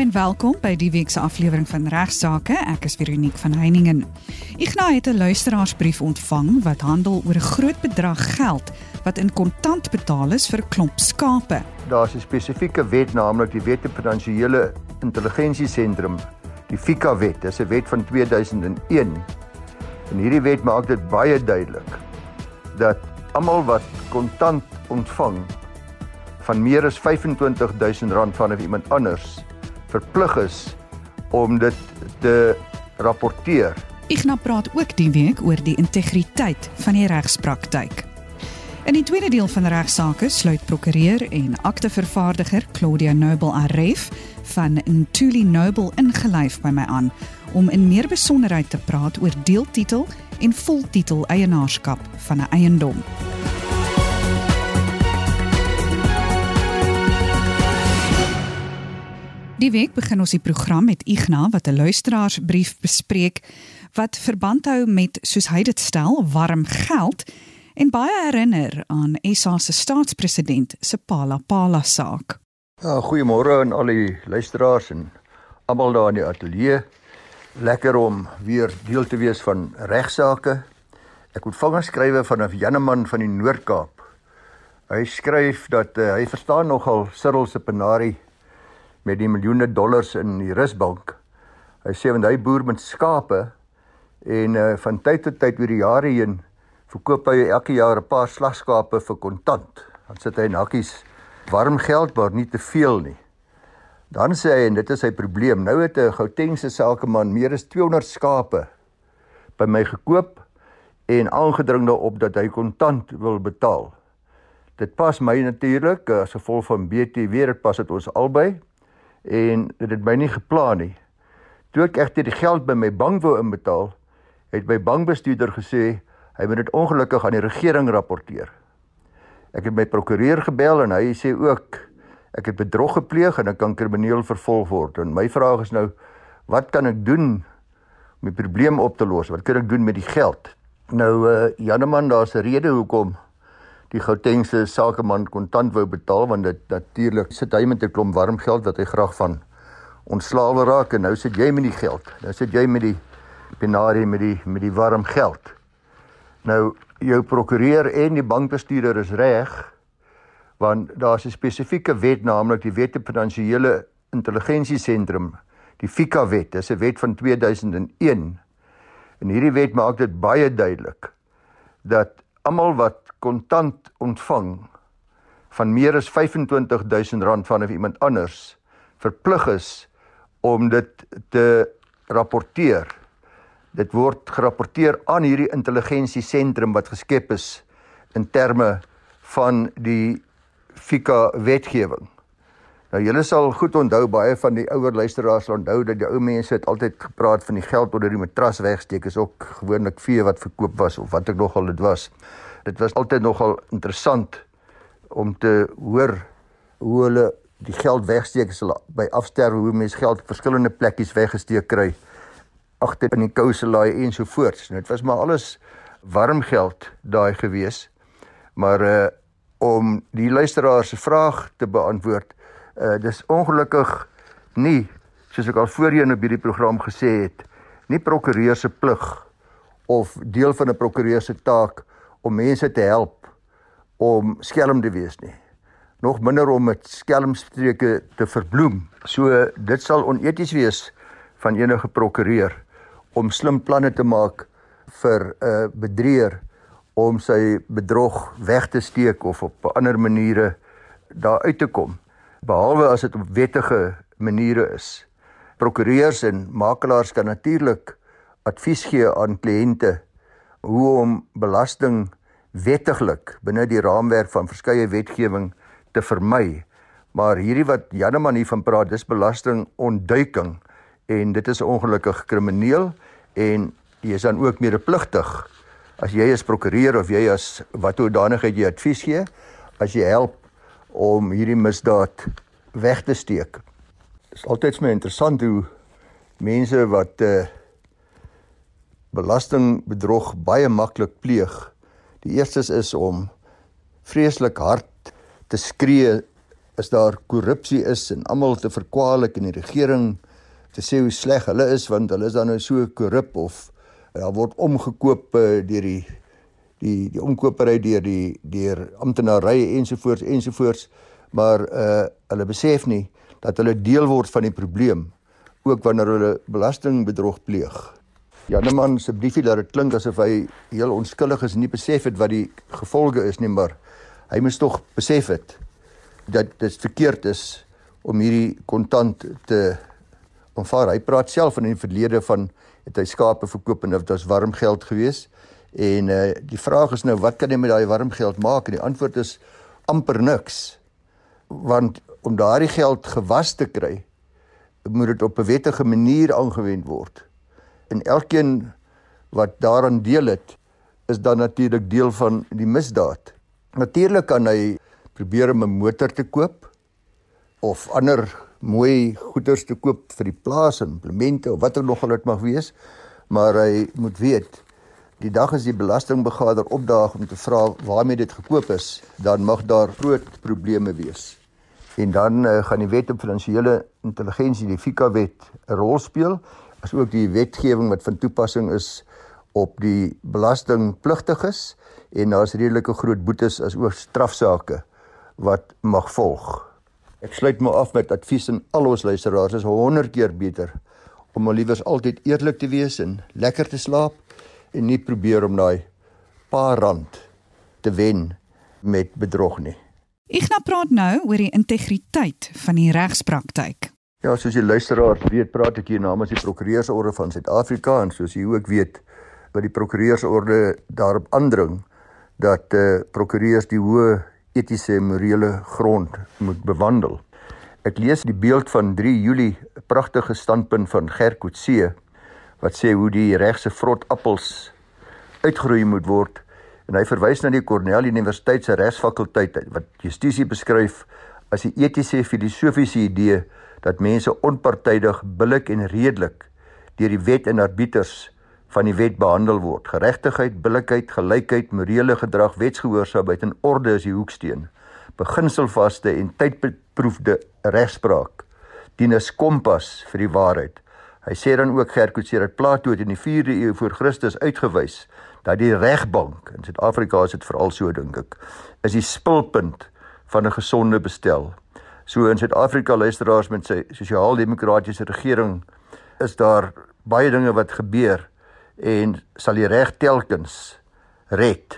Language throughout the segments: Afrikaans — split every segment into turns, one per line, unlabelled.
en welkom by die week se aflewering van Regsake. Ek is Veronique van Heiningen. Ignas het 'n luisteraarsbrief ontvang wat handel oor 'n groot bedrag geld wat in kontant betaal is vir 'n klomp skape.
Daar's 'n spesifieke wet, naamlik die Wet op Finansiële Intelligensiesentrum, die FICA wet. Dis 'n wet van 2001. En hierdie wet maak dit baie duidelik dat almal wat kontant ontvang van meer as R25000 van iemand anders verplig is om dit te rapporteer.
Ignas praat ook die week oor die integriteit van die regspraktyk. In die tweede deel van regsaake sluit prokureur en aktevervaardiger Claudia Noble Aref van Ntuli Noble ingelyf by my aan om in meer besonderheid te praat oor deeltitel en voltitel eienaarskap van 'n eiendom. Die week begin ons die program met Ignas wat 'n luisteraarsbrief bespreek wat verband hou met soos hy dit stel warm geld en baie herinner aan SA se staatspresident se Pala Pala saak.
Ja, goeiemôre aan al die luisteraars en almal daar in die ateljee. Lekker om weer deel te wees van regsaake. Ek ontvang 'n skrywe van 'n Janeman van die Noord-Kaap. Hy skryf dat uh, hy verstaan nogal Cyril se penarie met die miljoene dollars in die rusbank. Hy sê want hy boer met skape en uh, van tyd tot tyd oor die jare heen verkoop hy elke jaar 'n paar slagskape vir kontant. Dan sit hy nakkies warm geld maar nie te veel nie. Dan sê hy en dit is sy probleem. Nou het 'n Gautengse sakeman meer as 200 skape by my gekoop en aangedring daarop dat hy kontant wil betaal. Dit pas my natuurlik as gevolg van BTW, dit pas dit ons albei en dit het my nie geplan nie. Toe ek egter die geld by my bank wou inbetaal, het my bankbestuurder gesê hy moet dit ongelukkig aan die regering rapporteer. Ek het my prokureur gebel en hy sê ook ek het bedrog gepleeg en ek kan krimineel vervolg word. En my vraag is nou wat kan ek doen om die probleem op te los? Wat kan ek doen met die geld? Nou uh Janeman, daar's 'n rede hoekom die Gautengse sakeman kontant wou betaal want dit natuurlik sit hy met 'n klomp warm geld wat hy graag van ontslaawe raak en nou sit jy met die geld. Nou sit jy met die penarie met die met die warm geld. Nou jou prokureur en die bankbestuurder is reg want daar's 'n spesifieke wet naamlik die Wet op Finansiële Intelligensiesentrum, die FICA wet. Dis 'n wet van 2001. En hierdie wet maak dit baie duidelik dat almal wat kontant ontvang van meer as R25000 van iemand anders verplig is om dit te rapporteer. Dit word gerapporteer aan hierdie intelligensiesentrum wat geskep is in terme van die FICA wetgewing. Nou julle sal goed onthou baie van die ouer luisteraars sal onthou dat die ou mense het altyd gepraat van die geld onder die matras wegsteek is ook gewoonlik vee wat verkoop was of wat ek nogal dit was dit was altyd nogal interessant om te hoor hoe hulle die geld wegsteek as hulle by afsterwe hoe mense geld verskillende plekkies weggesteek kry agter in die kouselaai en so voort. Dit was maar alles warm geld daai gewees. Maar uh om die luisteraar se vraag te beantwoord, uh dis ongelukkig nie soos ek al voorheen op hierdie program gesê het, nie prokureur se plig of deel van 'n prokureur se taak om mense te help om skelm te wees nie. Nog minder om met skelmstreke te verbloem. So dit sal oneties wees van enige prokureur om slim planne te maak vir 'n uh, bedrieër om sy bedrog weg te steek of op ander maniere daar uit te kom behalwe as dit op wettige maniere is. Prokureurs en makelaars kan natuurlik advies gee aan kliënte hoe om belasting wettiglik binne die raamwerk van verskeie wetgewing te vermy. Maar hierdie wat Janeman hier van praat, dis belastingontduiking en dit is ongelukkig krimineel en jy is dan ook medepligtig as jy as prokureur of jy as watter hoedanigheid jy advies gee as jy help om hierdie misdaad weg te steek. Dit is altyd vir my interessant hoe mense wat uh, belastingbedrog baie maklik pleeg. Die eerste is om vreeslik hard te skree as daar korrupsie is en almal te verkwalik in die regering te sê hoe sleg hulle is want hulle is dan nou so korrup of daar word omgekoop uh, deur die die die omkopery deur die deur amptenarye ensovoorts ensovoorts maar uh hulle besef nie dat hulle deel word van die probleem ook wanneer hulle belastingbedrog pleeg. Janeman se briefie dat dit klink asof hy heel onskuldig is en nie besef het wat die gevolge is nie, maar hy moes tog besef het dat dit verkeerd is om hierdie kontant te aanvaar. Hy praat self van in die verlede van het hy skape verkoop en dit was warm geld geweest. En uh die vraag is nou wat kan jy met daai warm geld maak? En die antwoord is amper niks. Want om daardie geld gewas te kry, moet dit op 'n wettige manier aangewend word. En elkeen wat daaraan deel het, is dan natuurlik deel van die misdaad. Natuurlik kan hy probeer om 'n motor te koop of ander mooi goederes te koop vir die plaas en implemente of wat ook nog al dit mag wees, maar hy moet weet die dag as die belastingbegader opdaag om te vra waarmee dit gekoop is, dan mag daar groot probleme wees en dan uh, gaan die wet op finansiële intelligensie die FICA wet 'n rol speel asook die wetgewing wat van toepassing is op die belastingpligtiges en daar's redelike groot boetes as ook strafsaake wat mag volg. Ek sluit my af met advies aan al ons luisteraars is 100 keer beter om al liewers altyd eerlik te wees en lekker te slaap en nie probeer om daai paar rand te wen met bedrog nie.
Ek nou praat nou oor die integriteit van die regspraktyk.
Ja, soos die luisteraars weet, praat ek hier namens die Prokureursorde van Suid-Afrika en soos jy ook weet, wat die Prokureursorde daarop aandring dat eh uh, prokureurs die hoë etiese en morele grond moet bewandel. Ek lees die beeld van 3 Julie, 'n pragtige standpunt van Gert Coetzee wat sê hoe die regse vrot appels uitgroei moet word en hy verwys na die Cornell Universiteit se regsfakulteit wat justisie beskryf as die etiese filosofiese idee dat mense onpartydig, billik en redelik deur die wet en arbiters van die wet behandel word. Geregtigheid, billikheid, gelykheid, morele gedrag, wetsgehoorsaamheid en orde is die hoeksteen. Beginselvaste en tydbeproefde regspraak dien as kompas vir die waarheid. Hy sê dan ook Gerkutse dat Plato in die 4de eeu voor Christus uitgewys dat die regbank in Suid-Afrika is dit veral so dink ek is die spulpunt van 'n gesonde bestel. So in Suid-Afrika luisteraars met sy sosiaal-demokratiese regering is daar baie dinge wat gebeur en sal die reg telkens red.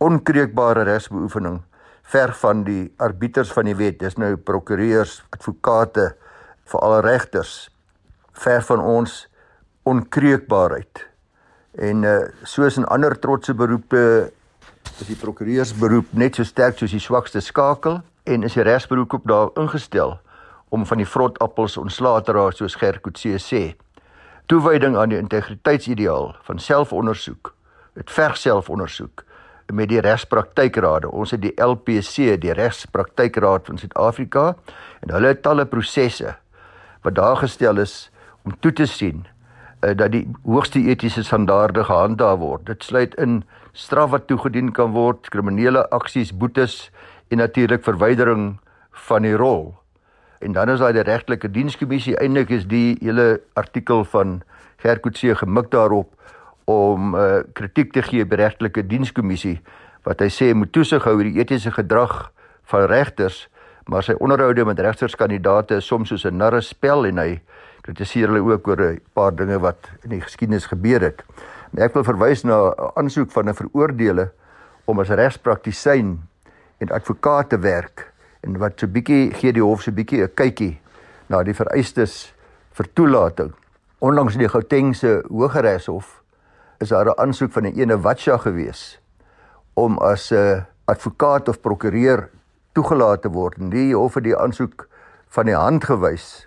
Onkreukbare regsbeoefening ver van die arbiters van die wet, dis nou prokureurs, advokate, veral regters ver van ons onkreukbaarheid. En uh soos in ander trotse beroepe is die prokureursberoep net so sterk soos die swakste skakel en is die regsberoep op daar ingestel om van die vrot appels ontslae te raak soos Gerkutse sê. Toewyding aan die integriteitsideaal van selfondersoek, dit verg selfondersoek met die regspraktykrade. Ons het die LPC, die Regspraktykraad van Suid-Afrika en hulle het talle prosesse wat daar gestel is om toe te sien uh, dat die hoogste etiese standaarde gehandhaaf word. Dit sluit in straf wat toegedien kan word, kriminele aksies, boetes en natuurlik verwydering van die rol. En dan is daar die regtelike dienskommissie. Eindelik is die hele artikel van Gerkutse gemik daarop om uh, kritiek te gee by regtelike dienskommissie wat hy sê moet toesig hou oor die etiese gedrag van regters, maar sy onderhoude met regterskandidaate is soms soos 'n narre spel en hy kritiseer hulle ook oor 'n paar dinge wat in die geskiedenis gebeur het. Maar ek wil verwys na 'n aansoek van 'n veroordeelde om as regspraktisyn en advokaat te werk en wat so bietjie gee die hof so bietjie 'n kykie na die vereistes vir toelating. Onlangs in die Gautengse Hooggeregshof is daar 'n aansoek van 'n ene Watcha gewees om as 'n advokaat of prokureur toegelaat te word. Die hof het die aansoek van die hand gewys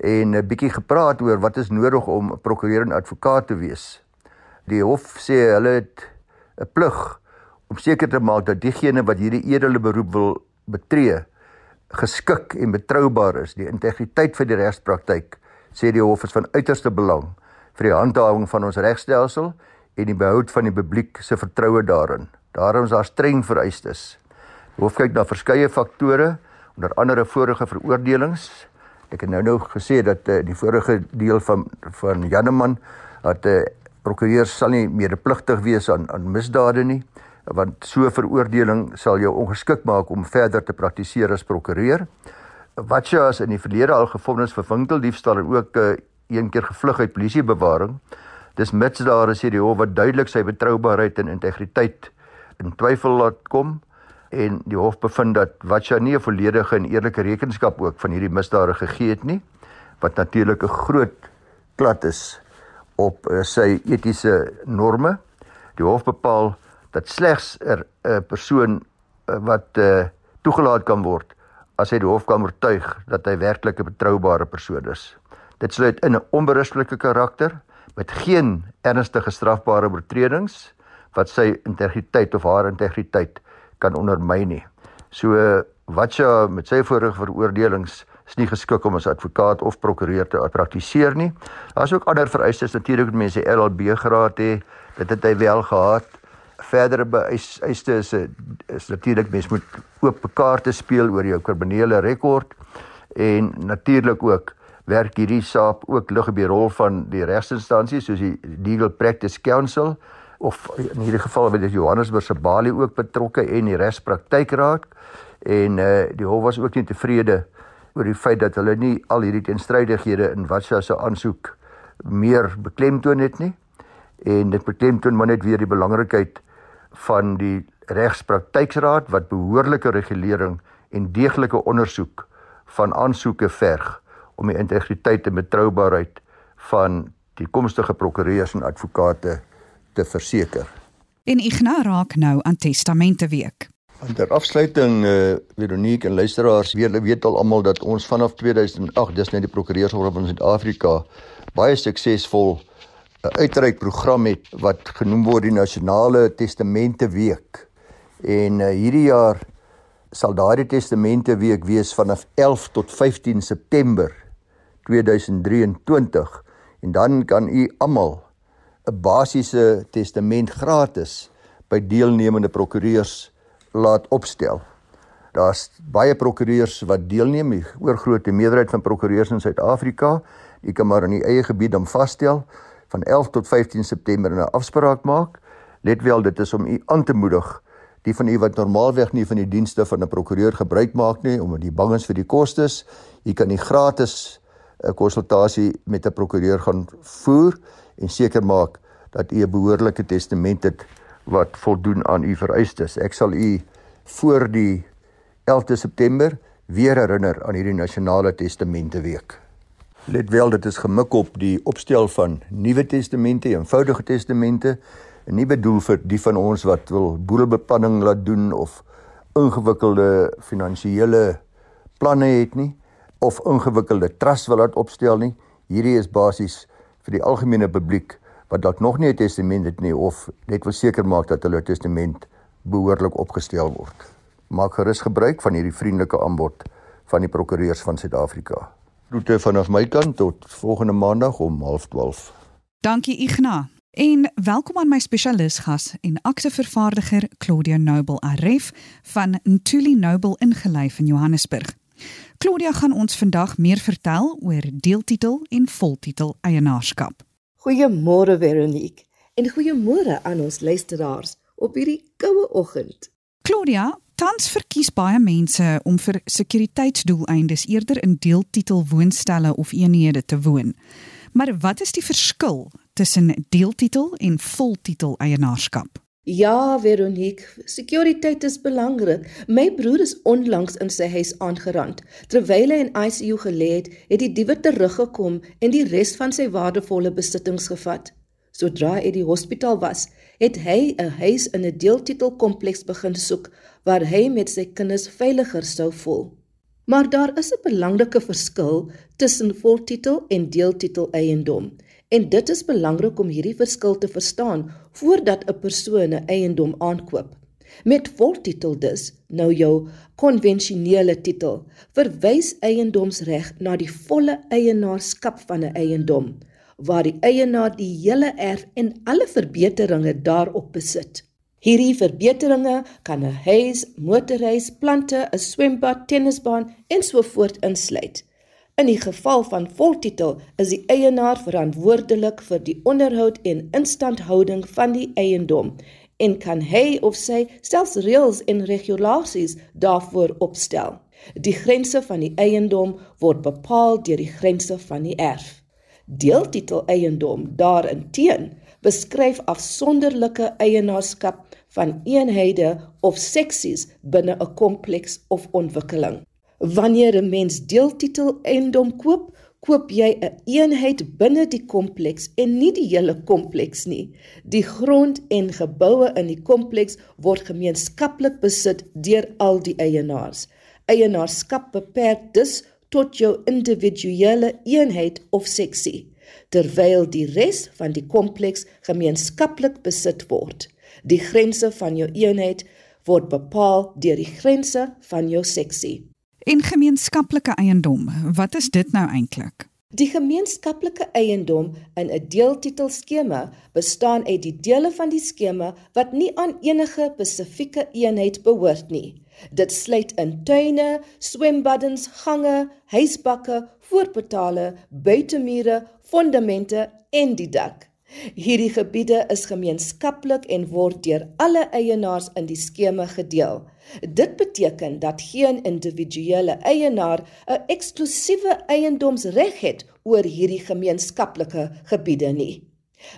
en 'n bietjie gepraat oor wat is nodig om 'n prokureur en advokaat te wees. Die hof sê hulle het 'n plig om seker te maak dat diegene wat hierdie edele beroep wil betree geskik en betroubaar is. Die integriteit vir die regspraktyk sê die hof is van uiterste belang vir die handhawing van ons regstelsel en die behoud van die publiek se vertroue daarin. Daarom is daar streng vereistes. Die hof kyk na verskeie faktore onder andere vorige veroordelings. Ek het nou nou gesê dat uh, die vorige deel van van Janneman dat 'n uh, prokureur sal nie medepligtig wees aan aan misdade nie want so veroordeling sal jou ongeskik maak om verder te praktiseer as prokureur. Wat jy as in die verlede al gevonnis vir winkeldiefstal en ook 'n uh, een keer gevlug uit polisiebewaring. Dis mits daar is hierdie hof wat duidelik sy betroubaarheid en integriteit in twyfel laat kom en die hof bevind dat Watcha nie 'n volledige en eerlike rekenskap ook van hierdie misdade gegee het nie wat natuurlik 'n groot klad is op uh, sy etiese norme. Die hof bepaal dat slegs 'n er, persoon uh, wat uh, toegelaat kan word as hy die hof kan oortuig dat hy werklik 'n betroubare persoon is. Dit sluit in 'n onberuslike karakter met geen ernstige strafbare oortredings wat sy integriteit of haar integriteit kan ondermyn nie. So wat sy met sy vorige veroordelings is nie geskik om as advokaat of prokureur te praktiseer nie. Daar's ook ander vereistes natuurlik met mense LLB graad hê. Dit het hy wel gehad. Verdere vereistes is is natuurlik mense moet oop kaarte speel oor jou kriminele rekord en natuurlik ook werk hierdie saak ook lig op die rol van die regsinstansie soos die Legal Practice Council of in hierdie geval word Johannesburg se Bali ook betrokke en die regspraktykraad en uh, die hof was ook nie tevrede oor die feit dat hulle nie al hierdie teenstrydighede in Watsa se aansoek meer beklemtoon het nie en dit beklemtoon maar net weer die belangrikheid van die regspraktykraad wat behoorlike regulering en deeglike ondersoek van aansoeke verg om die integriteit en betroubaarheid van die komstige prokureurs en advokate te verseker.
En Ignas raak nou aan testamente week.
En ter afsluiting eh uh, Veronique en luisteraars, weet weet al almal dat ons vanaf 2008 dis net die prokureurshof van Suid-Afrika baie suksesvol 'n uitreik program het wat genoem word die Nasionale Testamente Week. En uh, hierdie jaar sal daardie testamente week wees vanaf 11 tot 15 September 2023 en dan kan u almal 'n basiese testament gratis by deelnemende prokureurs laat opstel. Daar's baie prokureurs wat deelneem, die oorgrootste meerderheid van prokureurs in Suid-Afrika. U kan maar in u eie gebied dan vasstel van 11 tot 15 September 'n afspraak maak. Let wel, dit is om u aan te moedig die van u wat normaalweg nie van die dienste van 'n prokureur gebruik maak nie om die bangens vir die kostes, u kan nie gratis 'n konsultasie met 'n prokureur gaan voer en seker maak dat u 'n behoorlike testament het wat voldoen aan u vereistes. Ek sal u voor die 11de September weer herinner aan hierdie nasionale testamente week. Let wel dit is gemik op die opstel van nuwe testamente, eenvoudige testamente, en nie bedoel vir die van ons wat wil boedelbeplanning laat doen of ingewikkelde finansiële planne het nie of ingewikkelde trust wil laat opstel nie. Hierdie is basies vir die algemene publiek wat dalk nog nie 'n testament het nie of net wil seker maak dat hulle testament behoorlik opgestel word. Maak gerus gebruik van hierdie vriendelike aanbod van die prokureurs van Suid-Afrika. Groete vanaf my kant tot volgende maandag om 12:30.
Dankie Ignas. En welkom aan my spesialis gas en aktevervaardiger Claudia Noble Aref van Ntuli Noble ingelyf in Johannesburg. Claudia gaan ons vandag meer vertel oor deeltitel en voltitel eienaarskap.
Goeiemôre Veronique en goeiemôre aan ons luisteraars op hierdie koue oggend.
Claudia, tans verkies baie mense om vir sekuriteitsdoeleindes eerder in deeltitel woonstelle of eenhede te woon. Maar wat is die verskil tussen deeltitel en voltitel eienaarskap?
Ja, Veronique, sekuriteit is belangrik. My broer is onlangs in sy huis aangerand. Terwyl hy in ICU gelê het, het die diewe teruggekom en die res van sy waardevolle besittings gevat. Sodra hy die hospitaal was, het hy 'n huis in 'n deeltitelkompleks begin soek waar hy met sy kinders veiliger sou voel. Maar daar is 'n belangrike verskil tussen voltitel en deeltitel eiendom. En dit is belangrik om hierdie verskil te verstaan voordat 'n persoon 'n eiendom aankoop. Met voltitel dus, nou jou konvensionele titel, verwys eiendomsreg na die volle eienaarskap van 'n eiendom waar die eienaar die hele erf en alle verbeteringe daarop besit. Hierdie verbeteringe kan 'n huis, motorhuis, plante, 'n swembad, tennisbaan en so voort insluit. In die geval van voltitel is die eienaar verantwoordelik vir die onderhoud en instandhouding van die eiendom en kan hy of sy selfs reëls en regulasies daarvoor opstel. Die grense van die eiendom word bepaal deur die grense van die erf. Deeltitel eiendom daarinteen beskryf afsonderlike eienaarskap van eenhede of seksies binne 'n kompleks of ontwikkeling. Wanneer 'n mens deeltitel eiendom koop, koop jy 'n een eenheid binne die kompleks en nie die hele kompleks nie. Die grond en geboue in die kompleks word gemeenskaplik besit deur al die eienaars eienaarskap beperk dus tot jou individuele eenheid of seksie terwyl die res van die kompleks gemeenskaplik besit word. Die grense van jou eenheid word bepaal deur die grense van jou seksie.
En gemeenskaplike eiendom wat is dit nou eintlik?
Die gemeenskaplike eiendom in 'n deeltitelskema bestaan uit die dele van die skema wat nie aan enige spesifieke eenheid behoort nie. Dit sluit in tuine, swembaddens, gange, huisbakke, voorportale, buitemure, fondamente en die dak. Hierdie gebiede is gemeenskaplik en word deur alle eienaars in die skema gedeel. Dit beteken dat geen individuele eienaar 'n eksklusiewe eiendomsreg het oor hierdie gemeenskaplike gebiede nie.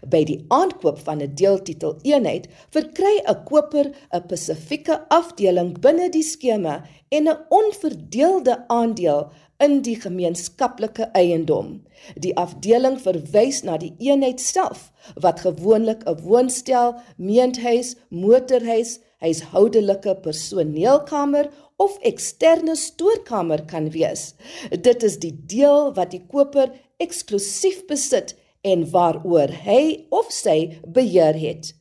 By die aankoop van 'n deeltitel eenheid verkry 'n koper 'n spesifieke afdeling binne die skema en 'n onverdeelde aandeel in die gemeenskaplike eiendom. Die afdeling verwys na die eenheid self wat gewoonlik 'n woonstel, meenhuis, motorhuis, huishoudelike personeelkamer of eksterne stoorkamer kan wees. Dit is die deel wat die koper eksklusief besit en waaroor hy of sy beheer het.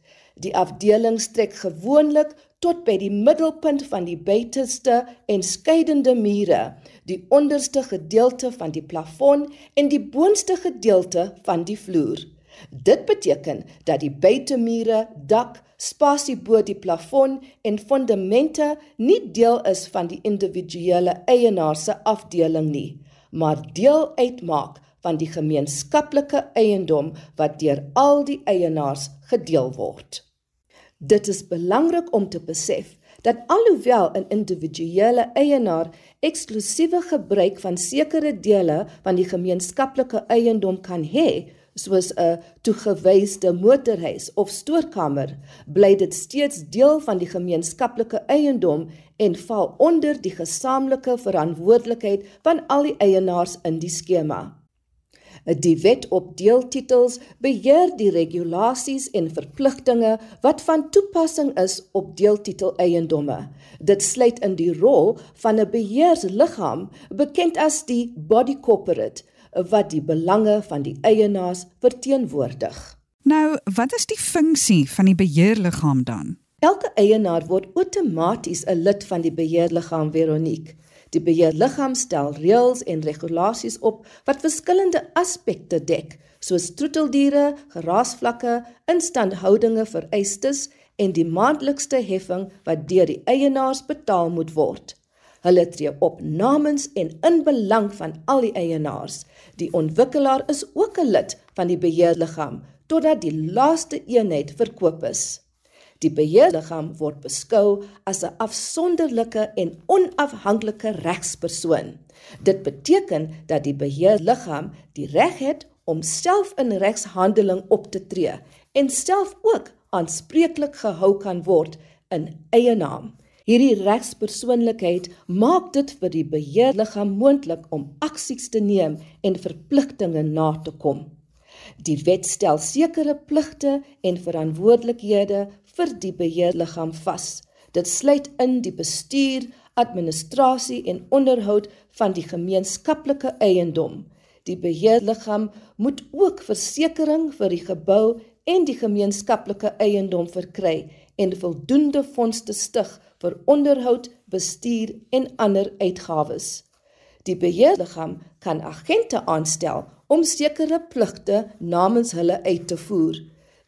Die afdeling strek gewoonlik tot by die middelpunt van die buiteste en skeidende mure, die onderste gedeelte van die plafon en die boonste gedeelte van die vloer. Dit beteken dat die buitemure, dak, spasie bo die plafon en fondamente nie deel is van die individuele eienaar se afdeling nie, maar deel uitmaak van die gemeenskaplike eiendom wat deur al die eienaars gedeel word. Dit is belangrik om te besef dat alhoewel 'n individuele eienaar eksklusiewe gebruik van sekere dele van die gemeenskaplike eiendom kan hê, soos 'n toegewyde motorhuis of stoorkamer, bly dit steeds deel van die gemeenskaplike eiendom en val onder die gesamentlike verantwoordelikheid van al die eienaars in die skema. Die wet op deeltitels beheer die regulasies en verpligtinge wat van toepassing is op deeltitel eiendomme. Dit sluit in die rol van 'n beheersliggaam bekend as die body corporate wat die belange van die eienaars verteenwoordig.
Nou, wat is die funksie van die beheerliggaam dan?
Elke eienaar word outomaties 'n lid van die beheerliggaam Veronique. Die beheerliggaam stel reëls en regulasies op wat verskillende aspekte dek, soos troeteldiere, geraasvlakke, instandhoudinge vereistes en die maandelikse heffing wat deur die eienaars betaal moet word. Hulle tree op namens en in belang van al die eienaars. Die ontwikkelaar is ook 'n lid van die beheerliggaam totdat die laaste eenheid verkoop is. Die beheerliggaam word beskou as 'n afsonderlike en onafhanklike regspersoon. Dit beteken dat die beheerliggaam die reg het om self in regshandeling op te tree en self ook aanspreeklik gehou kan word in eie naam. Hierdie regspersoonlikheid maak dit vir die beheerliggaam moontlik om aksies te neem en verpligtinge na te kom. Die wet stel sekere pligte en verantwoordelikhede vir die beheerliggaam vas. Dit sluit in die bestuur, administrasie en onderhoud van die gemeenskaplike eiendom. Die beheerliggaam moet ook versekerings vir die gebou en die gemeenskaplike eiendom verkry en voldoende fondse stig vir onderhoud, bestuur en ander uitgawes. Die beheerliggaam kan agente aanstel om sekere pligte namens hulle uit te voer.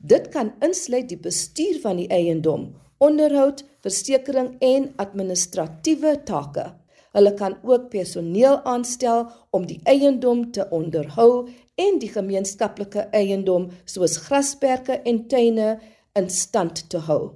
Dit kan insluit die bestuur van die eiendom, onderhoud, versekerings en administratiewe take. Hulle kan ook personeel aanstel om die eiendom te onderhou en die gemeenskaplike eiendom soos grasperke en tuine in stand te hou.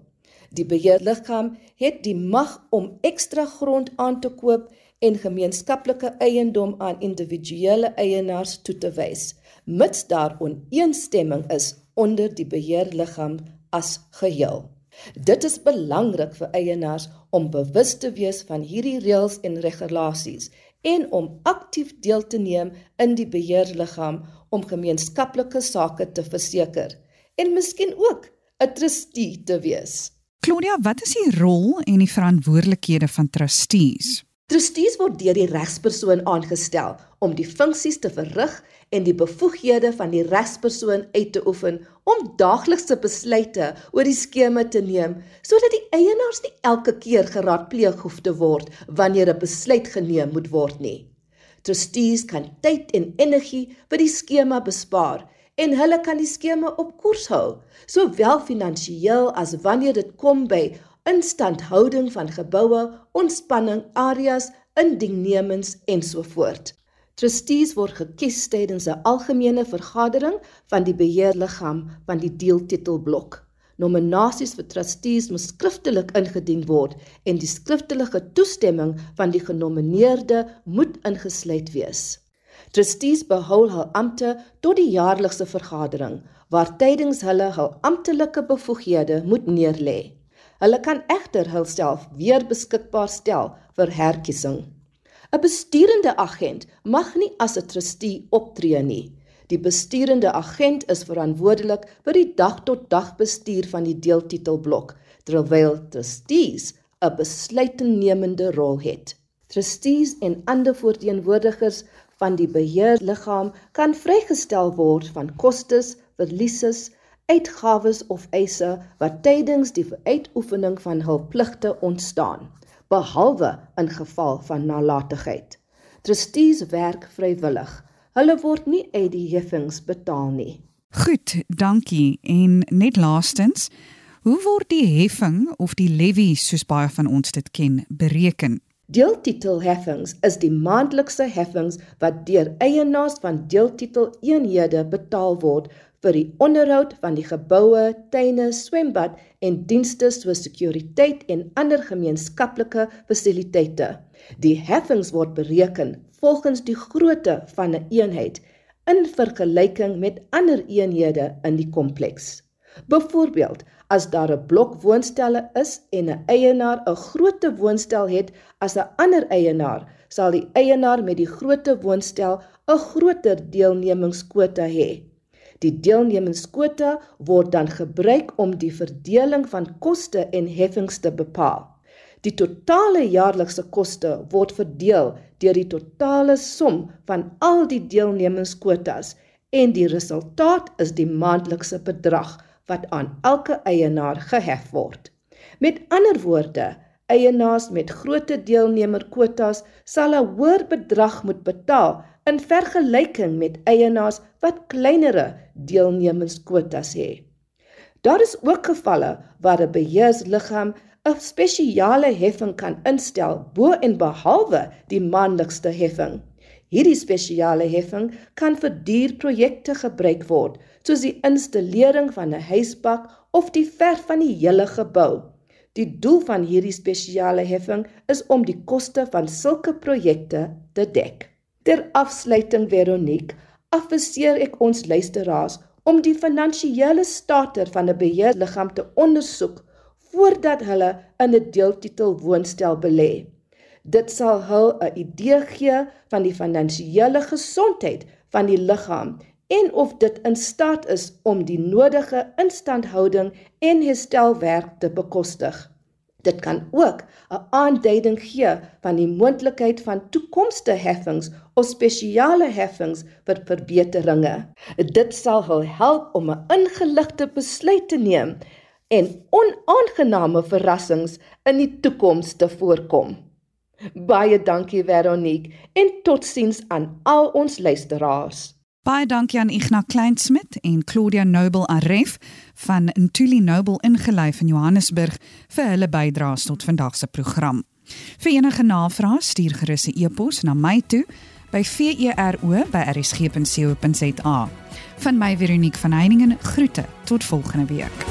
Die beheerliggaam het die mag om ekstra grond aan te koop en gemeenskaplike eiendom aan individuele eienaars toe te wys, mits daar ooreenstemming is onder die beheerliggaam as geheel. Dit is belangrik vir eienaars om bewus te wees van hierdie reëls en regulasies en om aktief deel te neem in die beheerliggaam om gemeenskaplike sake te verseker en miskien ook 'n trustee te wees.
Claudia, wat is die rol en die verantwoordelikhede van trustees?
Trustees word deur die regspersoon aangestel om die funksies te verrig en die bevoeghede van die regspersoon uit te oefen om daaglikse besluite oor die skema te neem sodat die eienaars nie elke keer geraadpleeg hoef te word wanneer 'n besluit geneem moet word nie. Trustees kan tyd en energie by die skema bespaar en hulle kan die skema op koers hou, sowel finansiëel as wanneer dit kom by instandhouding van geboue, ontspanning areas, indiensnemings ensovoorts. Trustees word gekies tydens 'n algemene vergadering van die beheerliggaam van die deeltitelblok. Nominasies vir trustees moet skriftelik ingedien word en die skriftelike toestemming van die genomineerde moet ingesluit wees. Trustees behou hul ampte tot die jaarlikse vergadering waar tydens hulle hul amptelike bevoeghede moet neerlê. Hulle kan egter hulself weer beskikbaar stel vir herkiesing. 'n Besturende agent mag nie as 'n trustee optree nie. Die besturende agent is verantwoordelik vir die dag-tot-dag bestuur van die deeltitelblok, terwyl trustees 'n besluitnemende rol het. Trustees en ander voorteenwoordigers van die beheerliggaam kan vrygestel word van kostes, verlieses, uitgawes of eise wat tydens die uitoefening van hul pligte ontstaan, behalwe in geval van nalatigheid. Trustees werk vrywillig. Hulle word nie uit die heffings betaal nie.
Goed, dankie. En net laastens, hoe word die heffing of die levy soos baie van ons dit ken, bereken?
Deeltitelheffings is die maandelikse heffings wat deur eienaars van deeltitel eenhede betaal word vir die onderhoud van die geboue, tuine, swembad en dienste soos sekuriteit en ander gemeenskaplike fasiliteite. Die heffings word bereken volgens die grootte van 'n een eenheid in vergelyking met ander eenhede in die kompleks. Byvoorbeeld, as daar 'n blok woonstelle is en 'n eienaar 'n groter woonstel het as 'n ander eienaar, sal die eienaar met die groter woonstel 'n groter deelnemingskwota hê. Die deelnemingskwote word dan gebruik om die verdeling van koste en heffings te bepaal. Die totale jaarlikse koste word verdeel deur die totale som van al die deelnemingskwotas en die resultaat is die maandelikse bedrag wat aan elke eienaar gehef word. Met ander woorde, eienaars met groot deelnemerkwotas sal 'n hoër bedrag moet betaal in vergelyking met eienaars wat kleinere deelnemingskwotas het. Daar is ook gevalle waar 'n beheersliggaam 'n spesiale heffing kan instel bo en behalwe die maandelikste heffing. Hierdie spesiale heffing kan vir duur projekte gebruik word, soos die installering van 'n huisbak of die verf van die hele gebou. Die doel van hierdie spesiale heffing is om die koste van sulke projekte te dek. Ter afsluiting Veronique, afviseer ek ons luisteraars om die finansiële staat van 'n beheerliggaam te ondersoek voordat hulle in 'n deeltitel woonstel belê. Dit sal hul 'n idee gee van die finansiële gesondheid van die liggaam en of dit in staat is om die nodige instandhouding en herstelwerk te bekostig. Dit kan ook 'n aanduiding gee van die moontlikheid van toekomstige heffings of spesiale heffings vir verbeteringe. Dit sal hul help om 'n ingeligte besluit te neem en onaangename verrassings in die toekoms te voorkom. Baie dankie Veronique en totsiens aan al ons luisteraars.
Baie dankie aan Ignas Kleinsmid en Claudia Noble Aref van Ntuli Noble ingelyf in Johannesburg vir hulle bydraes tot vandag se program. Vir enige navrae stuur gerus 'n e-pos na my toe by vero@rsg.co.za. Van my Veronique van Heiningen groete tot volgende week.